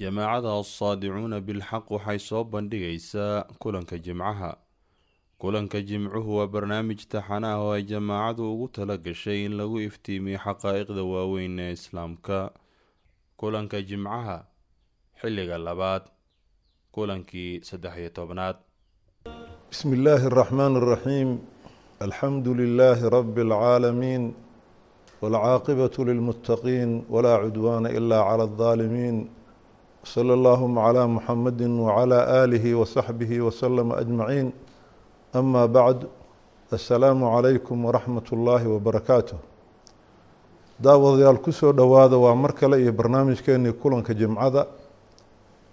jamaacada asaadicuuna bilxaq waxay soo bandhigaysaa kulanka jimcaha. Kulanka jimcuhu waa barnaamij taxana ah oo ay jamaacadu ugu tala gashay in lagu iftiimiyo xaqaa'iqda waaweyn ee islaamka. Kulanka jimcaha xilliga labaad kulankii saddex-iyo tobnaad. Bismi illaahi araxmaan araxiim alxamdu lilaahi rabbi alcaalamiin walcaaqibatu lilmuttaqiin walaa cudwaana ilaa cala aldaalimiin slى اllahuma clى muxamadi wclى aalihi wasaxbihi waslama ajmaciin ama bacd assalaamu calaykum waraxmat ullaahi wabarakaatuh daawadayaal kusoo dhowaada waa mar kale iyo barnaamijkeenii kulanka jimcada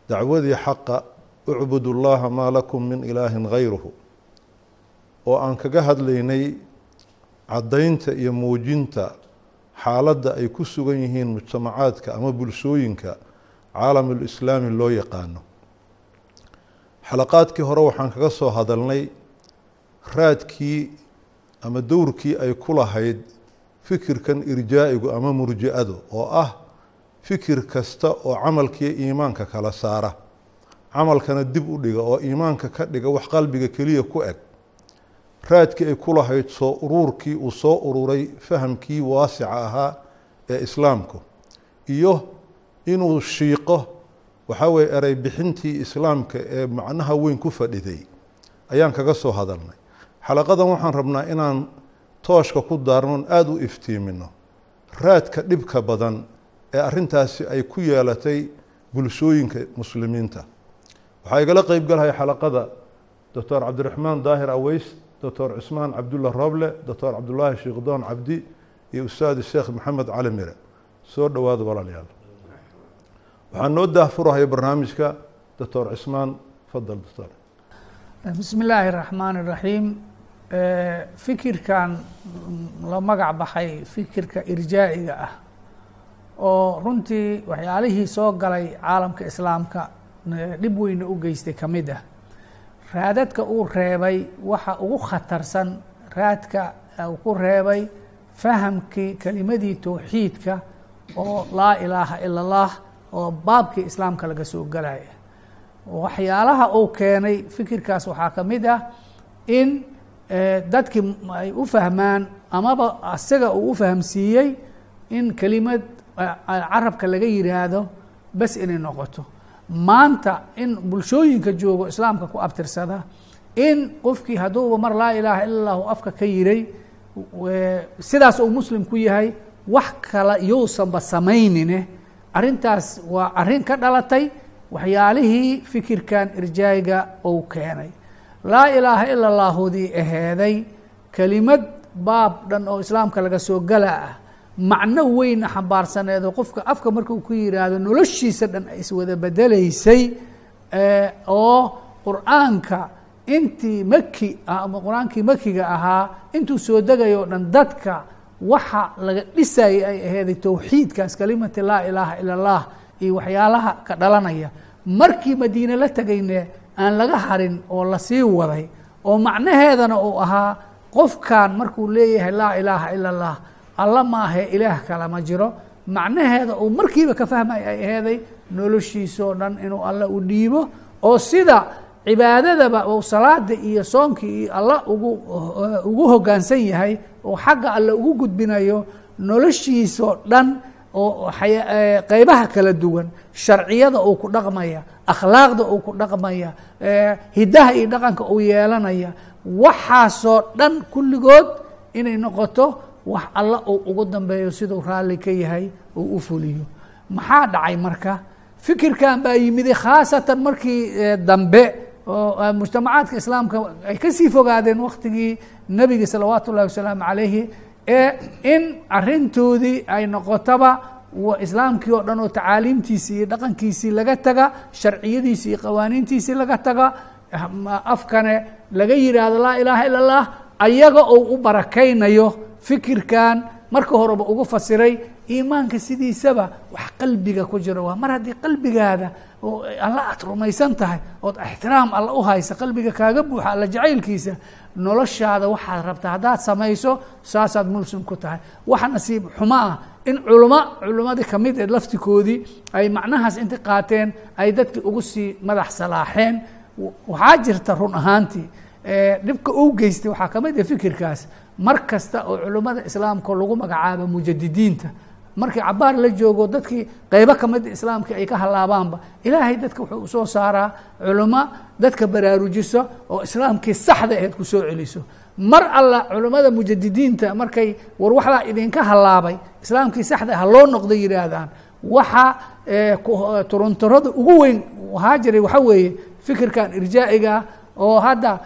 dacwadii xaqa ucbud llaha maa lakum min ilaahin gayruhu oo aan kaga hadlaynay caddaynta iyo muujinta xaaladda ay ku sugan yihiin mujtamacaadka ama bulshooyinka caalamulislaami loo yaqaano. Xalaqaadkii hore waxaan kaga soo hadalnay raadkii ama dowrkii ay ku lahayd fikirkan irjaa-igu ama murji-adu oo ah fikir kasta oo camalkiiyo iimaanka kala saara. Camalkana dib u dhiga oo iimaanka ka dhiga wax qalbiga keliya ku eg. Raadkii ay ku lahayd soo uruurkii uu soo ururay fahamkii waasica ahaa ee islaamku iyo inuu shiiqo waxaa weye erey bixintii islaamka ee macnaha weyn ku fadhiday. Ayaan kaga soo hadalnay. Xalaqadan waxaan rabnaa inaan tooshka ku daarnon aada u iftiimino raadka dhibka badan ee arrintaasi ay ku yeelatay bulshooyinka muslimiinta. Waxaa igala qeyb galaya xalaqada. Doctor cabdiraxmaan daahir aweys doctor cismaan cabdulla roble doctor cabdulaahi sheekdoon cabdi iyo ustaadi sheekh maxamed cali mire. Soo dhowaada walaalayaal waxaa noo daahfurahaya barnaamijka doctor cismaan fadal doctor. Bismi illaahi raxmaan iraxiim fikirkan la magac baxay fikirka irjaa-iga ah oo runtii waxyaalihii soo galay caalamka islaamka dhib weyna u geystay ka mid ah. Raadadka uu reebay waxa ugu khatarsan raadka uu ku reebay fahamkii kelimadii towxiidka oo laa ilaaha ila allah oo baabkii islaamka laga soo galaya waxyaalaha uu keenay fikirkaas waxaa ka mid ah in dadkii ay u fahmaan amaba isaga uu u fahamsiiyey in kelimad carabka laga yiraahdo bes inay noqoto. Maanta in bulshooyinka joogo islaamka ku abtirsada in qofkii hadduuba mar laa ilaaha ila allahu afka ka yiray sidaas uu muslim ku yahay wax kale yousanba samaynine arrintaas waa arrin ka dhalatay waxyaalihii fikirkan irjaayiga uu keenay. Laa ilaaha ila allaahudii aheeday kelimad baab dhan oo islaamka laga soo gala ah. Macno weyn xambaarsaneedoo qofka afka markuu ku yiraahdo noloshiisa dhan ay iswada bedelaysay oo qur'aanka intii maki ah ama qur'aankii makiga ahaa intuu soo degayo o dhan dadka waxa laga dhisayay ay aheeday towxiidkaas kelimati laa ilaaha ila allah iyo waxyaalaha ka dhalanaya. Markii madiine la tegayne aan laga harin oo la sii waday oo macnaheedana uu ahaa qofkan markuu leeyahay laa ilaaha ila allah alla maahe ilaah kale ma jiro. Macnaheeda uu markiiba ka fahmay ay aheeday noloshiisoo dhan inuu alla u dhiibo. Oo sida cibaadadaba uu salaada iyo soonkii iyo alla ugu ugu hoggaansan yahay oo xagga alle ugu gudbinayo noloshiisoo dhan oo qeybaha kala duwan sharciyada uu ku dhaqmaya akhlaaqda uu ku dhaqmaya hidaha iyo dhaqanka uu yeelanaya waxaasoo dhan kulligood inay noqoto wax alla uu ugu dambeeyo siduu raalli ka yahay uu u fuliyo. Maxaa dhacay marka? Fikirkan baa yimidi khaasatan markii dambe oo mujtamacaadka islaamka ay ka sii fogaadeen waktigii nebiga salawaatu ullahi wasalaamu calayhi ee in arintoodii ay noqotaba islaamkii oo dhan oo tacaaliimtiisii iyo dhaqankiisii laga taga sharciyadiisii iyo qawaaniintiisii laga taga afkane laga yidhaahdo laa ilaaha ila allah ayaga oo u barakaynayo fikirkan. Marka horeba ugu fasiray iimaanka sidiisaba wax qalbiga ku jiro waa mar haddii qalbigaada oo alla aad rumaysan tahay ood ixtiraam alla u haysa qalbiga kaaga buuxa alla jacaylkiisa noloshaada waxaad rabtaa haddaad samayso saasaad mulsim ku tahay. Wax nasiib xumo ah in culamo culimmadii ka mid eed laftikoodii ay macnahaas inta qaateen ay dadkii ugu sii madax salaaxeen. Waxaa jirta run ahaantii dhibka u geystay waxaa ka mid ah fikirkaas mar kasta oo culimmada islaamka lagu magacaabo mujadidiinta markii cabaar la joogo dadkii qeybo kamida islaamka ay ka halaabaanba ilaahay dadka wuxuu u soo saaraa culimo dadka baraarujiso oo islaamkii saxda aheed ku soo celiso. Mar alla culimmada mujadidiinta markay war waxbaa idinka halaabay islaamkii saxda ha loo noqdo yihaahdaan waxa turunturada ugu weyn ahaa jiray waxaa weeye fikirkan irjaa'iga oo hadda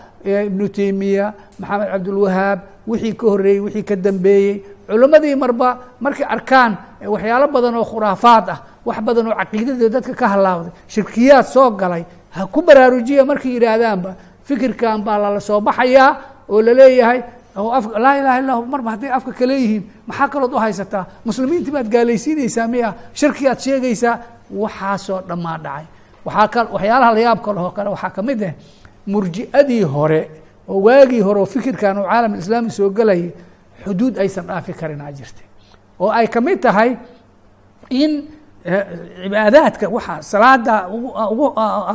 ibnu teymiya maxamed cabdulwahaab wixii ka horeeyey wixii ka dambeeyey culimmadii marba markay arkaan waxyaalo badan oo khuraafaad ah wax badan oo caqiidadii dadka ka halaawday shirkiyaad soo galay ha ku baraarujiya markay yidhaahdaanba fikirkan baa lala soo baxayaa oo la leeyahay laa ilaha illa marba hadday afka kale yihiin maxaa kalood u haysataa? Muslimiintii baad gaalaysiinaysaa miya shirkiyaad sheegaysaa waxaasoo dhammaa dhacay. Waaa waxyaalaha layaabka lehoo kale waxaa ka mid ah murji'adii hore oo waagii hore oo fikirkan oo caalam islaami soo gelayay xuduud aysan dhaafi karin aa jirtay oo ay ka mid tahay in cibaadaadka waxa salaada ugu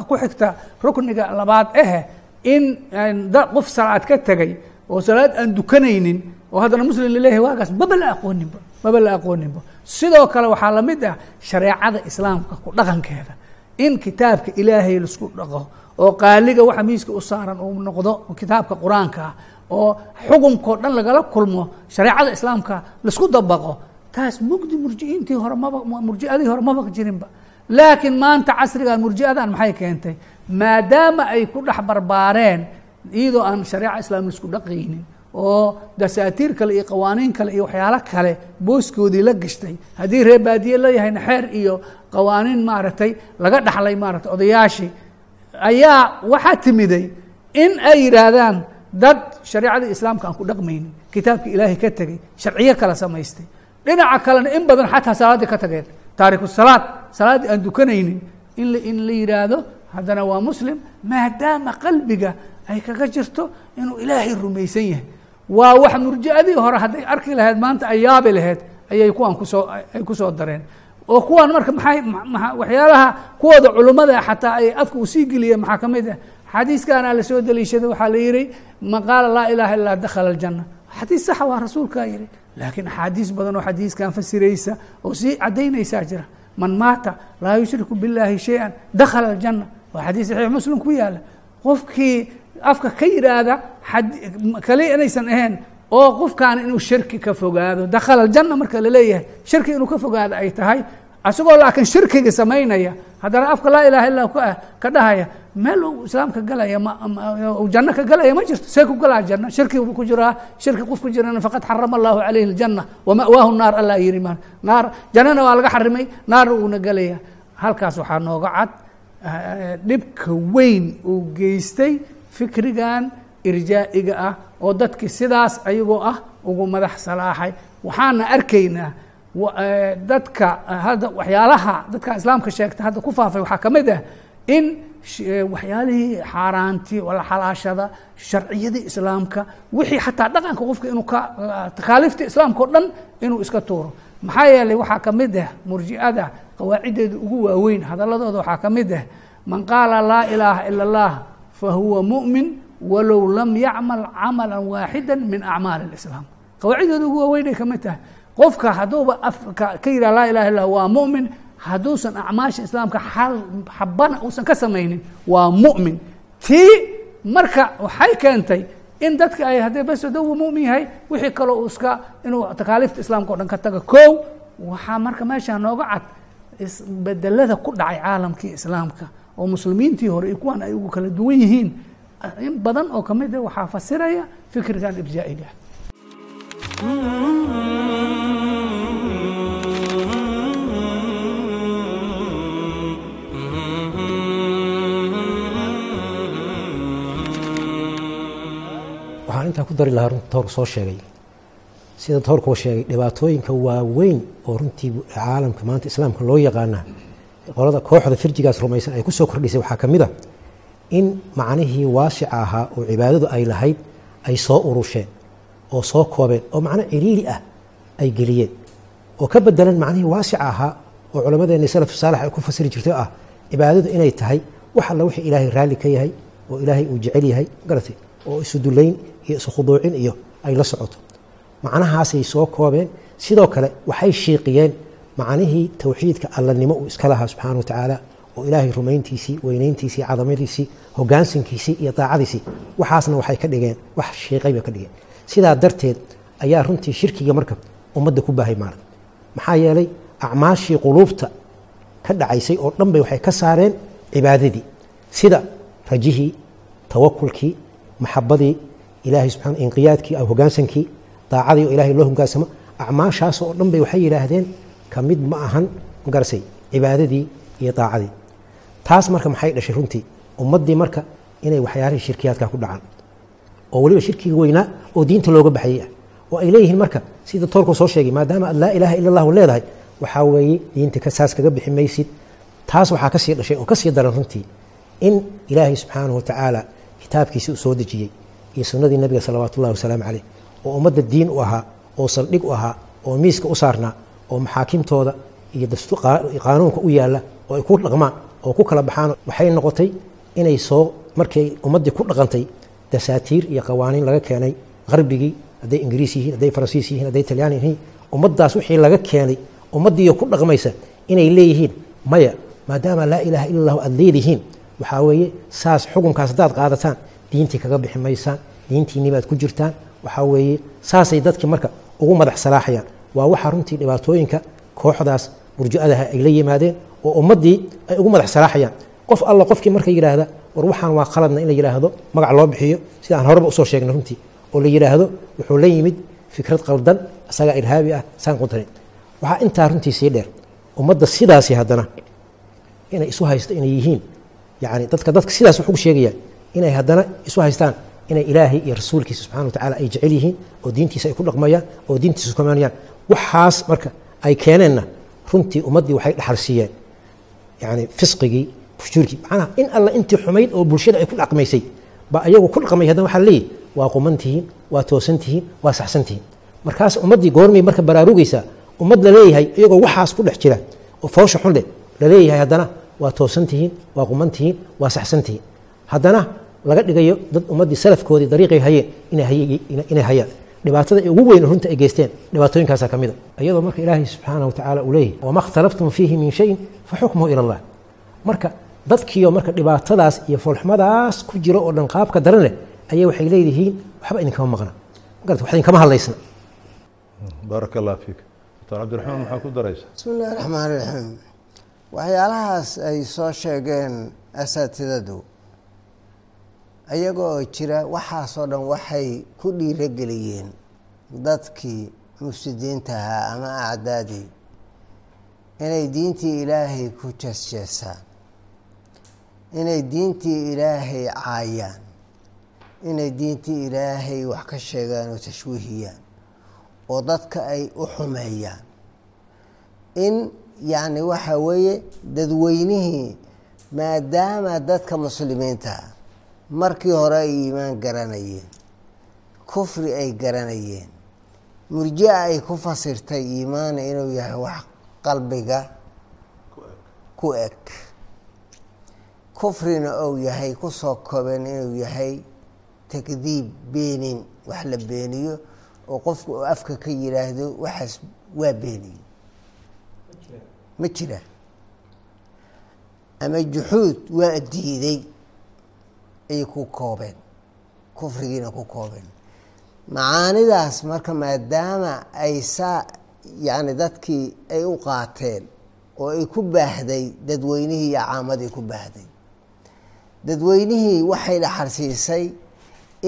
ku xigta rukniga labaad ahe in qof salaad ka tegay oo salaad aan dukanaynin oo haddana muslim la leeyahay waagaas maba la aqooninba maba la aqooninba sidoo kale waxaa la mid ah shareecada islaamka ku dhaqankeeda. In kitaabka ilaahay la isku dhaqo oo qaaliga waxa miiska u saaran uu noqdo kitaabka qur'aanka ah oo xukunkao dhan lagala kulmo shareecada islaamka la isku dabaqo taas mugdi murjiiintii hore maba murjiadii hore maba jirinba. Laakiin maanta casrigan murjiadan maxay keentay? Maadaama ay ku dhex barbaareen iyadoo aan shareeca islaam la isku dhaqaynin oo dasaatiir kale iyo qawaaniin kale iyo waxyaalo kale booskoodii la gashtay haddii reer baadiye leeyahayna xeer iyo qawaaniin maaragtay laga dhaxlay maaragtay odayaashii ayaa waxaa timiday in ay yidhaahdaan dad shareecadii islaamka aan ku dhaqmaynin kitaabka ilaahay ka tegey sharciyo kala samaystay. Dhinaca kalena in badan xataa salaaddii ka tageen. Taariku salaad salaaddii aan dukanaynin in in la yidhaahdo haddana waa muslim maadaama qalbiga ay kaga jirto inuu ilaahay rumaysan yahay. Waa wax murji'adii hore hadday arki lahayd maanta ay yaabi lahayd ayay kuwaan ku soo ay ku soo dareen. Oo kuwaan marka maxay waxyaalaha kuwooda culummada xataa ay afka uu sii geliyeen maxaa ka mid ah xadiiskaana la soo daliishaday waxaa la yihi man qaala laa ilaha illaa dakhala aljanna. Xadiis saxa waa rasuulkaa yihi laakiin axaadiis badan oo xadiiskan fasiraysa oo sii caddaynaysaa jira. Man maata laa yushriku biاllaahi shay-an dakhala aljanna. Waa xadiis saxiix muslim ku yaalla qofkii afka ka yidhaahda kali inaysan ahayn oo qofkaana inuu shirki ka fogaado dakhala aljanna marka la leeyahay shirki inuu ka fogaado ay tahay isagoo laakiin shirkiga samaynaya haddana afka laa ilaha illa ka ka dhahaya meel islaamka galaya janno ka galaya ma jirto. See ku galaa janno shirki ku jiraa shirki qof ku jirana faqad xarama allahu calayhi aljanna wama'waahu naar allah yihi ma naar jannana waa laga xarimay naarna uuna galaya. Halkaas waxaa nooga cad dhibka weyn uu geystay fikrigan irjaa'iga ah oo dadkii sidaas ayagoo ah ugu madax salaaxay. Waxaana arkaynaa dadka hadda waxyaalaha dadka islaamka sheegta hadda ku faafay waxaa ka mid ah in waxyaalihii xaaraantii wala xalaashada sharciyadii islaamka wixii xataa dhaqanka qofka inuu ka takaaliifta islaamka oo dhan inuu iska tuuro. Maxaa yeelay waxaa ka mid ah murji'ada qawaaciddeeda ugu waaweyn hadaladooda waxaa ka mid ah man qaala laa ilaaha ila allah fa huwa mu'min walow lam yacmal camala waaxida min acmaali اlislaam qawaaciddooda ugu waaweynay ka mid tahay qofka hadduuba ka yidhah laa ilaha illah waa mu'min hadduusan acmaasha islaamka xal xabana uusan ka samaynin waa mu'min. Tii marka waxay keentay in dadka ay haddii bes dawu mu'min yahay wixii kaloo uu iska inuu takaaliifta islaamka o dhan ka taga kow waxaa marka meeshaa nooga cad isbedelada ku dhacay caalamkii islaamka oo muslimiintii hore iyo kuwan ay ugu kala duwan yihiin. In badan oo ka mid a waxaa fasiraya fikrigan ibjaa'iga waxaan intaa ku dari lahaa runta tawrku soo sheegay. Sida tawrku sheegay dhibaatooyinka waaweyn oo runtii caalamka maanta islaamka loo yaqaana qolada kooxda firjigaas rumaysan ay ku soo kordhisay waxaa ka mid a in macnihii waasica ahaa oo cibaadadu ay lahayd ay soo urusheen oo soo koobeen oo macno ciriiri ah ay geliyeen. Oo ka bedelan macnihii waasica ahaa oo culammadeenni salaf saalax ay ku fasiri jirtay ah cibaadadu inay tahay wax alla wixii ilaahay raalli ka yahay oo ilaahay uu jecel yahay garatay oo isu dullayn iyo isu khuduucin iyo ay la socoto. Macnahaasay soo koobeen. Sidoo kale waxay shiiqiyeen macnihii towxiidka allanimo uu iska lahaa subxaana wa tacaala oo ilaahay rumayntiisii weynayntiisii cadamadiisii hogaansankiisii iyo daacadiisii. Waxaasna waxay ka dhigeen wax shiiqay bay ka dhigeen. Sidaa darteed ayaa runtii shirkiga marka ummadda ku baahay maalan maxaa yeelay acmaashii quluubta ka dhacaysay oo dhan bay waxay ka saareen cibaadadii. Sida rajihii tawakulkii maxabadii ilaahay subxana inqiyaadkii hogaansankii daacadii oo ilaahay loo hogaansamo acmaashaas oo dhan bay waxay yidhaahdeen ka mid ma ahan magarsay cibaadadii iyo daacadii. Taas marka maxay dhashay runtii? Ummaddii marka inay waxyaalihii shirkiyaadka ku dhacaan. Oo weliba shirkiga weynaa oo diinta looga baxayay ah oo ay leeyihiin marka sida toorku soo sheegay maadaama aad laa ilaaha ila allahu leedahay waxaa weeye diinta saas kaga bixi maysid. Taas waxaa ka sii dhashay oo ka sii daran runtii in ilaahay subxaanahu wa tacaala kitaabkiisii uu soo dejiyey iyo sunnadii nabiga salawaatu ullahi wasalaamu caleyh oo ummadda diin u ahaa oo saldhig u ahaa oo miiska u saarnaa oo maxaakimtooda iyo qaanuunka u yaalla oo ay ku dhaqmaan oo ku kala baxaan waxay noqotay inay soo markay ummaddii ku dhaqantay dasaatiir iyo qawaaniin laga keenay qarbigii hadday ingiriis yihiin hadday faransiis yihiin hadday talyaan yihiin ummaddaas wixii laga keenay ummaddiiyo ku dhaqmaysa inay leeyihiin maya maadaama laa ilaaha illa allahu aada leedihiin waxaa weeye saas xukunkaas haddaad qaadataan diintii kaga bixi maysaan diintiinni baad ku jirtaan waxaa weeye saasay dadkii marka ugu madax salaaxayaan. Waa waxa runtii dhibaatooyinka kooxdaas murjiadaha ay la yimaadeen oo ummaddii ay ugu madax salaaxayaan. Qof alla qofkii marka yidhaahda war waxaan waa qaladna in la yidhaahdo magac loo bixiyo sida horeba u soo sheegnay runtii. Oo la yidhaahdo wuxuu la yimid fikrad qaldan isagaa irhaabi ah saan quntanin waxaa intaa runtii sii dheer ummadda sidaasi haddana inay isu haysto inay yihiin yani dadka dadka sidaas wuxuu sheegayaan inay haddana isu haystaan inay ilaahay iyo rasuulkiisa subxana wa tacala ay jecel yihiin oo diintiisa ay ku dhaqmayaan oo diintiisa kumanayaan waxaas marka ay keeneenna runtii ummaddii waxay dhaxal siiyeen. Yani fisqigii fujuurkii macnaha in alla intii xumayd oo bulshada ay ku dhaqmaysay ba ayagu ku dhaqmay haddana waxaa leeyihi waa quman tihiin waa toosan tihiin waa saxsan tihiin markaas ummaddii goormay marka baraarugaysaa ummad la leeyahay iyagoo waxaas ku dhex jira oo foosha xun leh la leeyahay haddana waa toosan tihiin waa quman tihiin waa saxsan tihiin haddana laga dhigayo dad ummaddii salafkoodii dariiqay hayeen inay hayaan. Dhibaatada ugu weyn runta ay geysteen dhibaatooyinkaasa ka mida iyadoo marka ilaahay subxaana wa tacala uu leeyahy wama اkhtalaftum fiihi min shayin faxukmuhu ila اllah marka dadkiio marka dhibaatadaas iyo foolxumadaas ku jiro oo dhan qaabka daran leh ayay waxay leeyihiin waxba idinkama maqna. Magarata wax idinkama hadlaysna. Baaraka allah fiik. Doctor cabdiraxmaan maxaa ku daraysa? Bismi illahi raxmaan iraxiim waxyaalahaas ay soo sheegeen asaatidadu ayagoo jira waxaasoo dhan waxay ku dhiirogeliyeen dadkii mufsidiinta ahaa ama acdaadii inay diintii ilaahay ku jeesjeesaan inay diintii ilaahay caayaan inay diintii ilaahay wax ka sheegaan oo tashwiihiyaan oo dadka ay u xumeeyaan. In yacni waxa weeye dadweynihii maadaama dadka muslimiinta markii hore ay iimaan garanayeen kufri ay garanayeen murjia ay ku fasirtay iimaana inuu yahay wax qalbiga ku eg. Kufrina ou yahay ku soo koben inuu yahay takdiib beenin wax la beeniyo oo qofku afka ka yidhaahdo waxaas waa beeniye ma jira. Ama juxuud waa diiday ayay ku koobeen kufrigiina ku koobeen. Macaanidaas marka maadaama ay saa yacni dadkii ay u qaateen oo ay ku baahday dadweynihii iyo caamadii ku baahday. Dadweynihii waxay dhaxalsiisay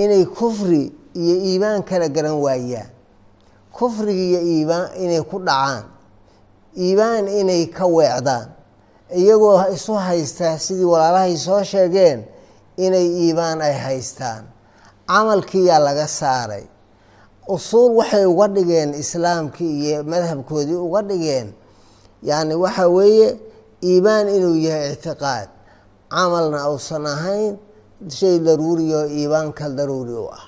inay kufri iyo iimaan kala garan waayaan. Kufrigi iyo iimaan inay ku dhacaan iimaan inay ka weecdaan. Iyagoo isu haystaa sidii walaalahay soo sheegeen inay iimaan ay haystaan. Camalkiiyaa laga saaray. Usuul waxay uga dhigeen islaamkii iyo madhabkoodii uga dhigeen. Yacni waxa weeye iimaan inuu yahay ictiqaad. Camalna uusan ahayn shay daruuriyo iimaanka daruuri u ah.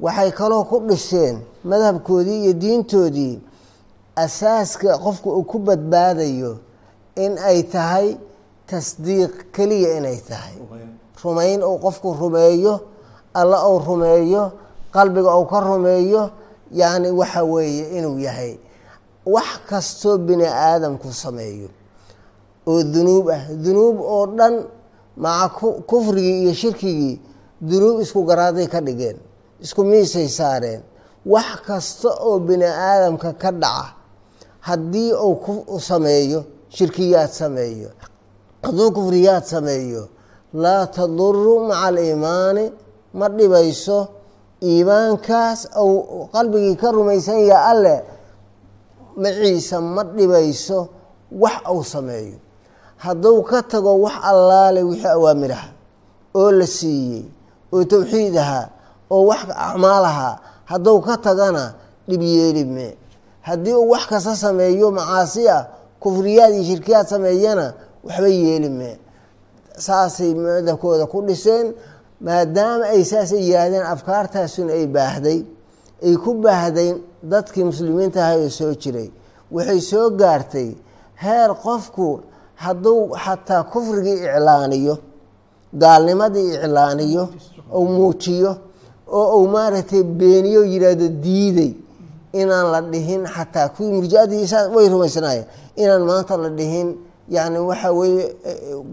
Waxay kaloo ku dhiseen madhabkoodii iyo diintoodii asaaska qofku uu ku badbaadayo in ay tahay tasdiiq keliya inay tahay. Rumayn uu qofku rumeeyo alla uu rumeeyo qalbiga uu ka rumeeyo yacni waxa weeye inuu yahay. Wax kastoo bini aadamku sameeyo oo dunuub ah. Dunuub oo dhan maca kufrigii iyo shirkigii dunuub isku garaaday ka dhigeen isku miisay saareen. Wax kasta oo bini aadamka ka dhaca haddii uu sameeyo shirkiyaad sameeyo hadduu kufriyaad sameeyo laa taduru maca aliimaani ma dhibayso iimaankaas ou qalbigii ka rumaysan yaha alleh maciisa ma dhibayso wax uu sameeyo. Hadduu ka tago wax allaale wixii awaamiraha oo la siiyey oo towxiid ahaa oo wax acmaal ahaa hadduu ka tagana dhib yeeli mee haddii uu wax kasta sameeyo macaasi ah kufriyaad iyo shirkiyaad sameeyana waxba yeeli mee saasay madabkooda ku dhiseen maadaama ay saasay yihaahdeen afkaartaasuna ay baahday. Ay ku baahday dadkii muslimiinta ahay oo soo jiray. Waxay soo gaartay heer qofku hadduu xataa kufrigii iclaaniyo gaalnimadii iclaaniyo ou muujiyo oo uu maaragtay beeniyo yidhaahdo diiday inaan la dhihin xataa kuwii murjiadiisa way rumaysanaayeen inaan maanta la dhihin yani waxa weeye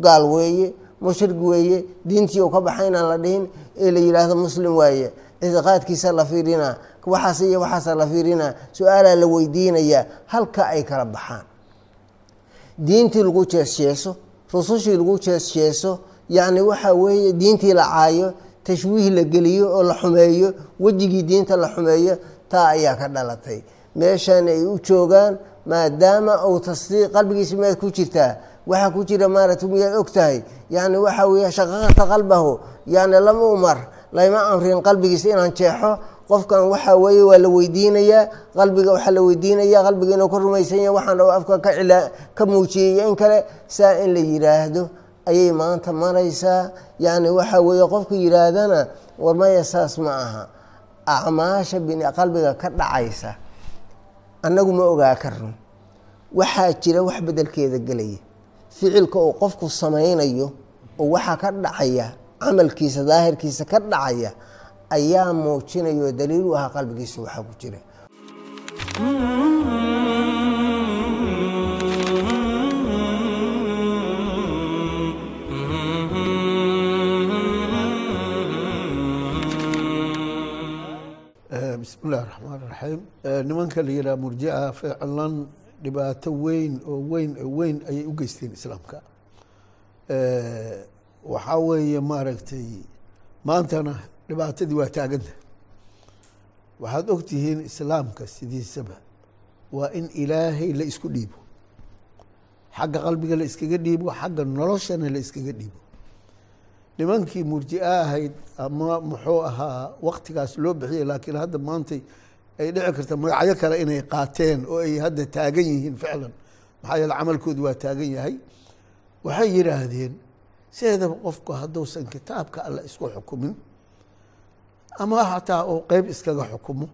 gaal weeye mushrig weeye diintii u ka baxa inaan la dhihin ee la yidhaahdo muslim waaye. Ictiqaadkiisa la fiirinaa waxaas iyo waxaasa la fiirinaa su'aalaa la weydiinayaa halka ay kala baxaan. Diintii lagu jeesjeeso rusushii lagu jeesjeeso yacni waxa weeye diintii la caayo tashwiih la geliyo oo la xumeeyo wejigii diinta la xumeeyo taa ayaa ka dhalatay. Meeshan ay u joogaan maadaama uu tasdiiq qalbigiisa miyaad ku jirtaa waxaa ku jira maaragta miyaad og tahay? Yani waxa weeye shaqaqata qalbahu yani lama umar layma amrin qalbigiisa inaan jeexo. Qofkan waxa weeye waa la weydiinayaa qalbiga waxaa la weydiinaya qalbiga inuu ka rumaysan yahay waxaan dhow afka ka cila ka muujiyey in kale. Saa in la yidhaahdo ayay maanta maraysaa. Yani waxa weeye qofku yidhaahdana war maya saas ma aha acmaasha qalbiga ka dhacaysa annagu ma ogaa karno waxaa jira wax bedelkeeda gelaya ficilka uu qofku samaynayo oo waxaa ka dhacaya camalkiisa daahirkiisa ka dhacaya ayaa muujinaya oo daliil u ahaa qalbigiisa waxaa ku jira bismi illahi raxmaan raxiim nimanka la yidhaha murjica ficlan dhibaato weyn oo weyn oo weyn ayay u geysteen islaamka. Waxaa weeye maaragtay maantana dhibaatadii waa taaganta. Waxaad ogtihiin islaamka sidiisaba waa in ilaahay la isku dhiibo. Xagga qalbiga la iskaga dhiibo xagga noloshana la iskaga dhiibo nimankii murji'a ahayd ama muxuu ahaa waktigaas loo bixiyay laakiin hadda maantay ay dhici karta magacyo kale inay qaateen oo ay hadda taagan yihiin ficlan. Maxaa yeele camalkoodu waa taagan yahay. Waxay yidhaahdeen sideedaba qofku hadduusan kitaabka alla isku xukumin ama xataa uu qeyb iskaga xukumo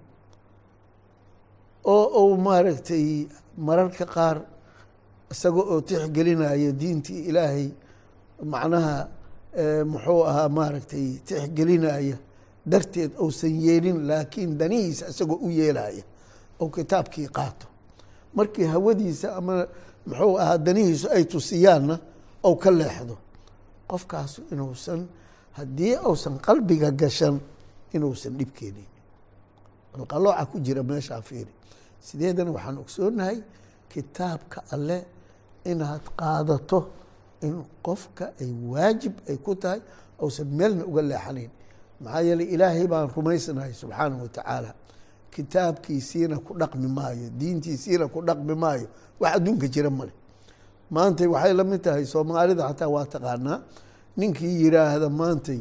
oo uu maaragtay mararka qaar isaga oo tixgelinayo diintii ilaahay macnaha muxuu ahaa maaragtay tixgelinaya darteed uusan yeelin laakiin danihiisa isagoo u yeelaya oo kitaabkii qaato. Markii hawadiisa ama muxuu ahaa danihiisu ay tusiyaanna ou ka leexdo. Qofkaasu inuusan haddii uusan qalbiga gashan inuusan dhib keenin. Qalqalooca ku jira meeshaa fiiri. Sideedana waxaan ogsoonahay kitaabka alle inaad qaadato in qofka ay waajib ay ku tahay uusan meelna uga leexanayn. Maxaa yeeley ilaahay baan rumaysnahay subxaanahu watacaala kitaabkiisiina ku dhaqmi maayo diintiisiina ku dhaqmi maayo. Wax adduunka jira male maantay waxay la mid tahay soomaalida xataa waa taqaanaa. Ninkii yiraahda maantay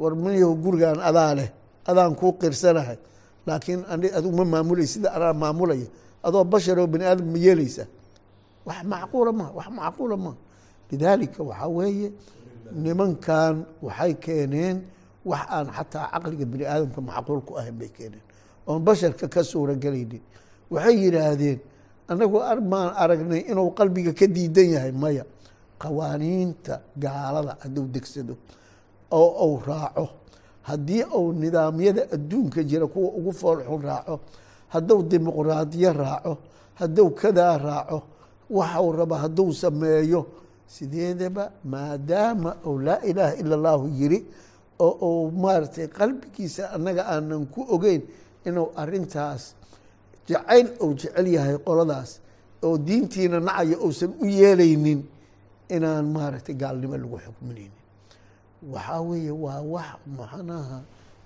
war miyahu gurigaan adaa leh adaan kuu qirsanahay. Laakiin adigu ma maamulay sida anaa maamulaya. Adoo bashar oo aadam ma yeeleysa wax macquula ma wax macquula ma lidaalika waxaa weeye nimankan waxay keeneen wax aan xataa caqliga bini aadamka macquul ku ahayn bay keeneen. Oon basharka ka suura gelaynin waxay yidhaahdeen annagu maan aragnay inuu qalbiga ka diidan yahay maya. Qawaaniinta gaalada hadduu degsado oo uu raaco. Haddii uu nidaamyada adduunka jira kuwa ugu foolxun raaco. Hadduu dimuqraadiyo raaco. Hadduu kadaa raaco. Waxau raba hadduu sameeyo sideedaba maadaama uu laa ilaaha ila allahu yiri oo uu maaragtay qalbigiisa annaga aanan ku ogeyn inuu arintaas jacayl uu jecel yahay qoladaas oo diintiina nacayo uusan u yeelaynin inaan maaragtay gaalnimo lagu xukminaynin. Waxaa weeye waa wax macnaha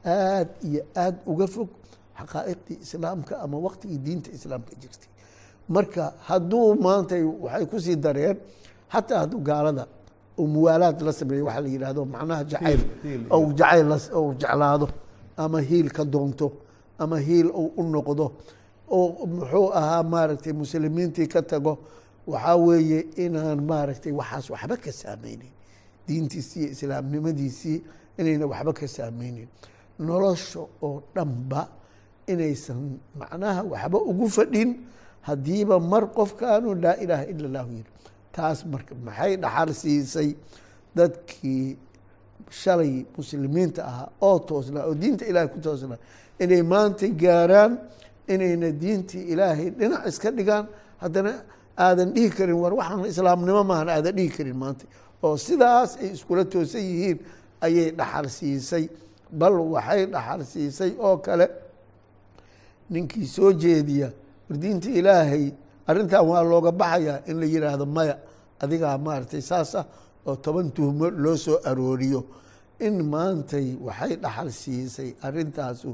aad iyo aad uga fog xaqaa'iqdii islaamka ama waqtigii diinta islaamka jirtay. Marka hadduu maanta waxay ku sii dareen xataa hadduu gaalada uu muwaalaad la sameeyo waxaa la yidhahdo macnaha jacayl ou jacayl ou jeclaado ama hiil ka doonto ama hiil ou u noqdo oo muxuu ahaa maaragtay muslimiintii ka tago waxaa weeye inaan maaragtay waxaas waxba ka saameynin diintiisii iyo islaamnimadiisii inayna waxba ka saameynin nolosha oo dhanba inaysan macnaha waxba ugu fadhin haddiiba mar qofkaanu laa ilaaha ila allahu yiri taas marka maxay dhaxal siisay dadkii shalay muslimiinta ahaa oo toosnaa oo diinta ilaahay ku toosnaa inay maanta gaaraan inayna diintii ilaahay dhinac iska dhigaan. Haddana aadan dhihi karin war waxaan islaamnimo maahan aadan dhihi karin maanta. Oo sidaas ay iskula toosan yihiin ayay dhaxal siisay. Bal waxay dhaxal siisay oo kale ninkii soo jeediya war diinta ilaahay arrintan waa looga baxayaa in la yidhaahdo maya. Adigaa maaragtay saas ah oo toban tuhmo loo soo arooriyo. In maantay waxay dhaxal siisay arrintaasu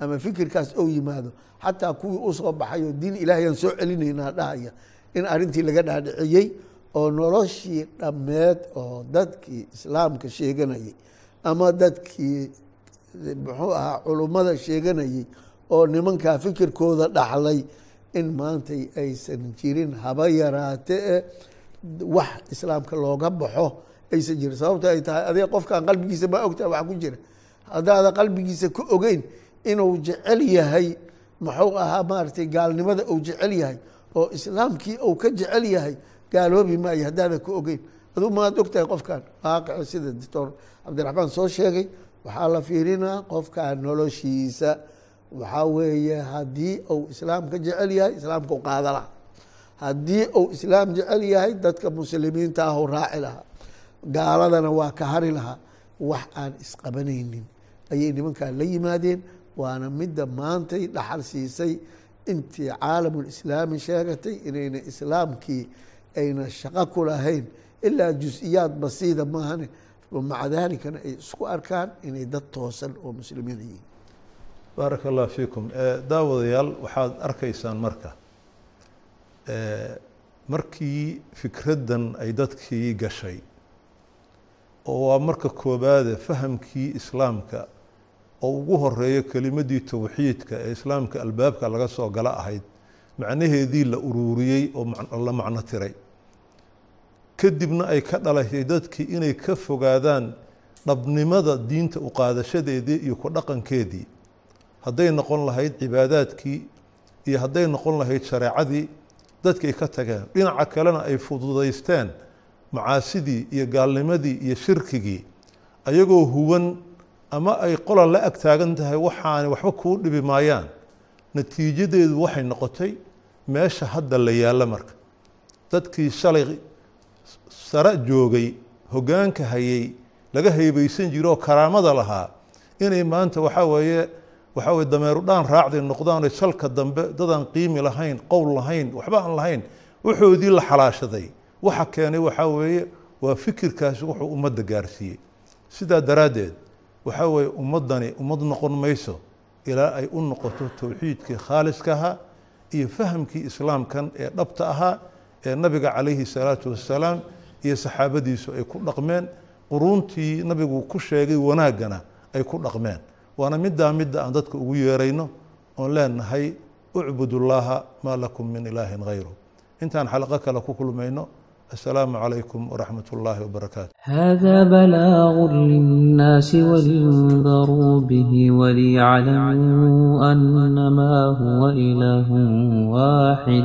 ama fikirkaas ou yimaado. Xataa kuwii u soo baxayo diin ilaahayaan soo celinaynaa dhahaya in arrintii laga dhaadhiciyey oo noloshii dhammeed oo dadkii islaamka sheeganayay ama dadkii muxuu ahaa culummada sheeganayay oo nimankaa fikirkooda dhaxlay in maantay aysan jirin haba yaraate wax islaamka looga baxo aysan jirin. Sababto ay tahay adiga qofkaan qalbigiisa ma ogtaha wax ku jira. Haddaada qalbigiisa ka ogeyn inuu jecel yahay muxuu ahaa maaragtay gaalnimada uu jecel yahay oo islaamkii uu ka jecel yahay gaaloobi maayo haddaada ka ogeyn. Aduu maad ogtahay qofkan waaqico sida doctor cabdiraxmaan soo sheegay waxaa la fiirinaa qofkan noloshiisa waxaa weeye haddii uu islaamka jecel yahay islaamka u qaada lahaa. Haddii uu islaam jecel yahay dadka muslimiinta ah u raaci lahaa. Gaaladana waa ka hari lahaa. Wax aan isqabanaynin. Ayay nimankaa la yimaadeen waana midda maantay dhaxal siisay. Intii caalamulislaami sheegatay inayna islaamkii ayna shaqo ku lahayn. Ilaa jus-iyaad basiida maahane. Maca ay isku arkaan inay dad toosan oo muslimiina yihiin baaraka allah fiikum daawadayaal waxaad arkaysaan marka. Markii fikraddan ay dadkii gashay oo waa marka koobaade fahamkii islaamka oo ugu horeeyo kelimadii towxiidka ee islaamka albaabka laga soo gala ahayd macnaheedii la uruuriyey oo la macno tiray. Kadibna ay ka dhalashay dadkii inay ka fogaadaan dhabnimada diinta u qaadashadeedii iyo ku dhaqankeedii hadday noqon lahayd cibaadaadkii iyo hadday noqon lahayd shareecadii dadkay ka tageen. Dhinaca kalena ay fududaysteen macaasidii iyo gaalnimadii iyo shirkigii. Ayagoo huwan ama ay qola la ag taagan tahay waxaanay waxba kuu dhibi maayaan. Natiijadeedu waxay noqotay meesha hadda la yaallo marka. Dadkii shalay sare joogay hoggaanka hayay laga heybeysan jiro oo karaamada lahaa inay maanta waxaa weeye waxaa weye dameeru dhaan raacday noqdaanay salka dambe dadaan qiimi lahayn qowl lahayn waxba aan lahayn waxoodii la xalaashaday. Waxa keenay waxaa weeye waa fikirkaasi wuxuu ummadda gaarsiiyey. Sidaa daraaddeed waxaa weeye ummaddani ummad noqon mayso ilaa ay u noqoto towxiidkii khaaliska ahaa iyo fahamkii islaamkan ee dhabta ahaa ee nabiga calayhi salaatu wassalaam iyo saxaabadiisu ay ku dhaqmeen. Quruuntii nabigu ku sheegay wanaaggana ay ku dhaqmeen waana middaa midda aan dadka ugu yeerayno oon leenahay ucbudu llaaha maa lakum min ilaahin hayru intaan xalaqo kale ku kulmayno asalaamu calaykum waraxmat ullaahi wbarakaatu hada balaagu linnaasi walindaruu bihi waliyaclamuu annamaa هو إله واحد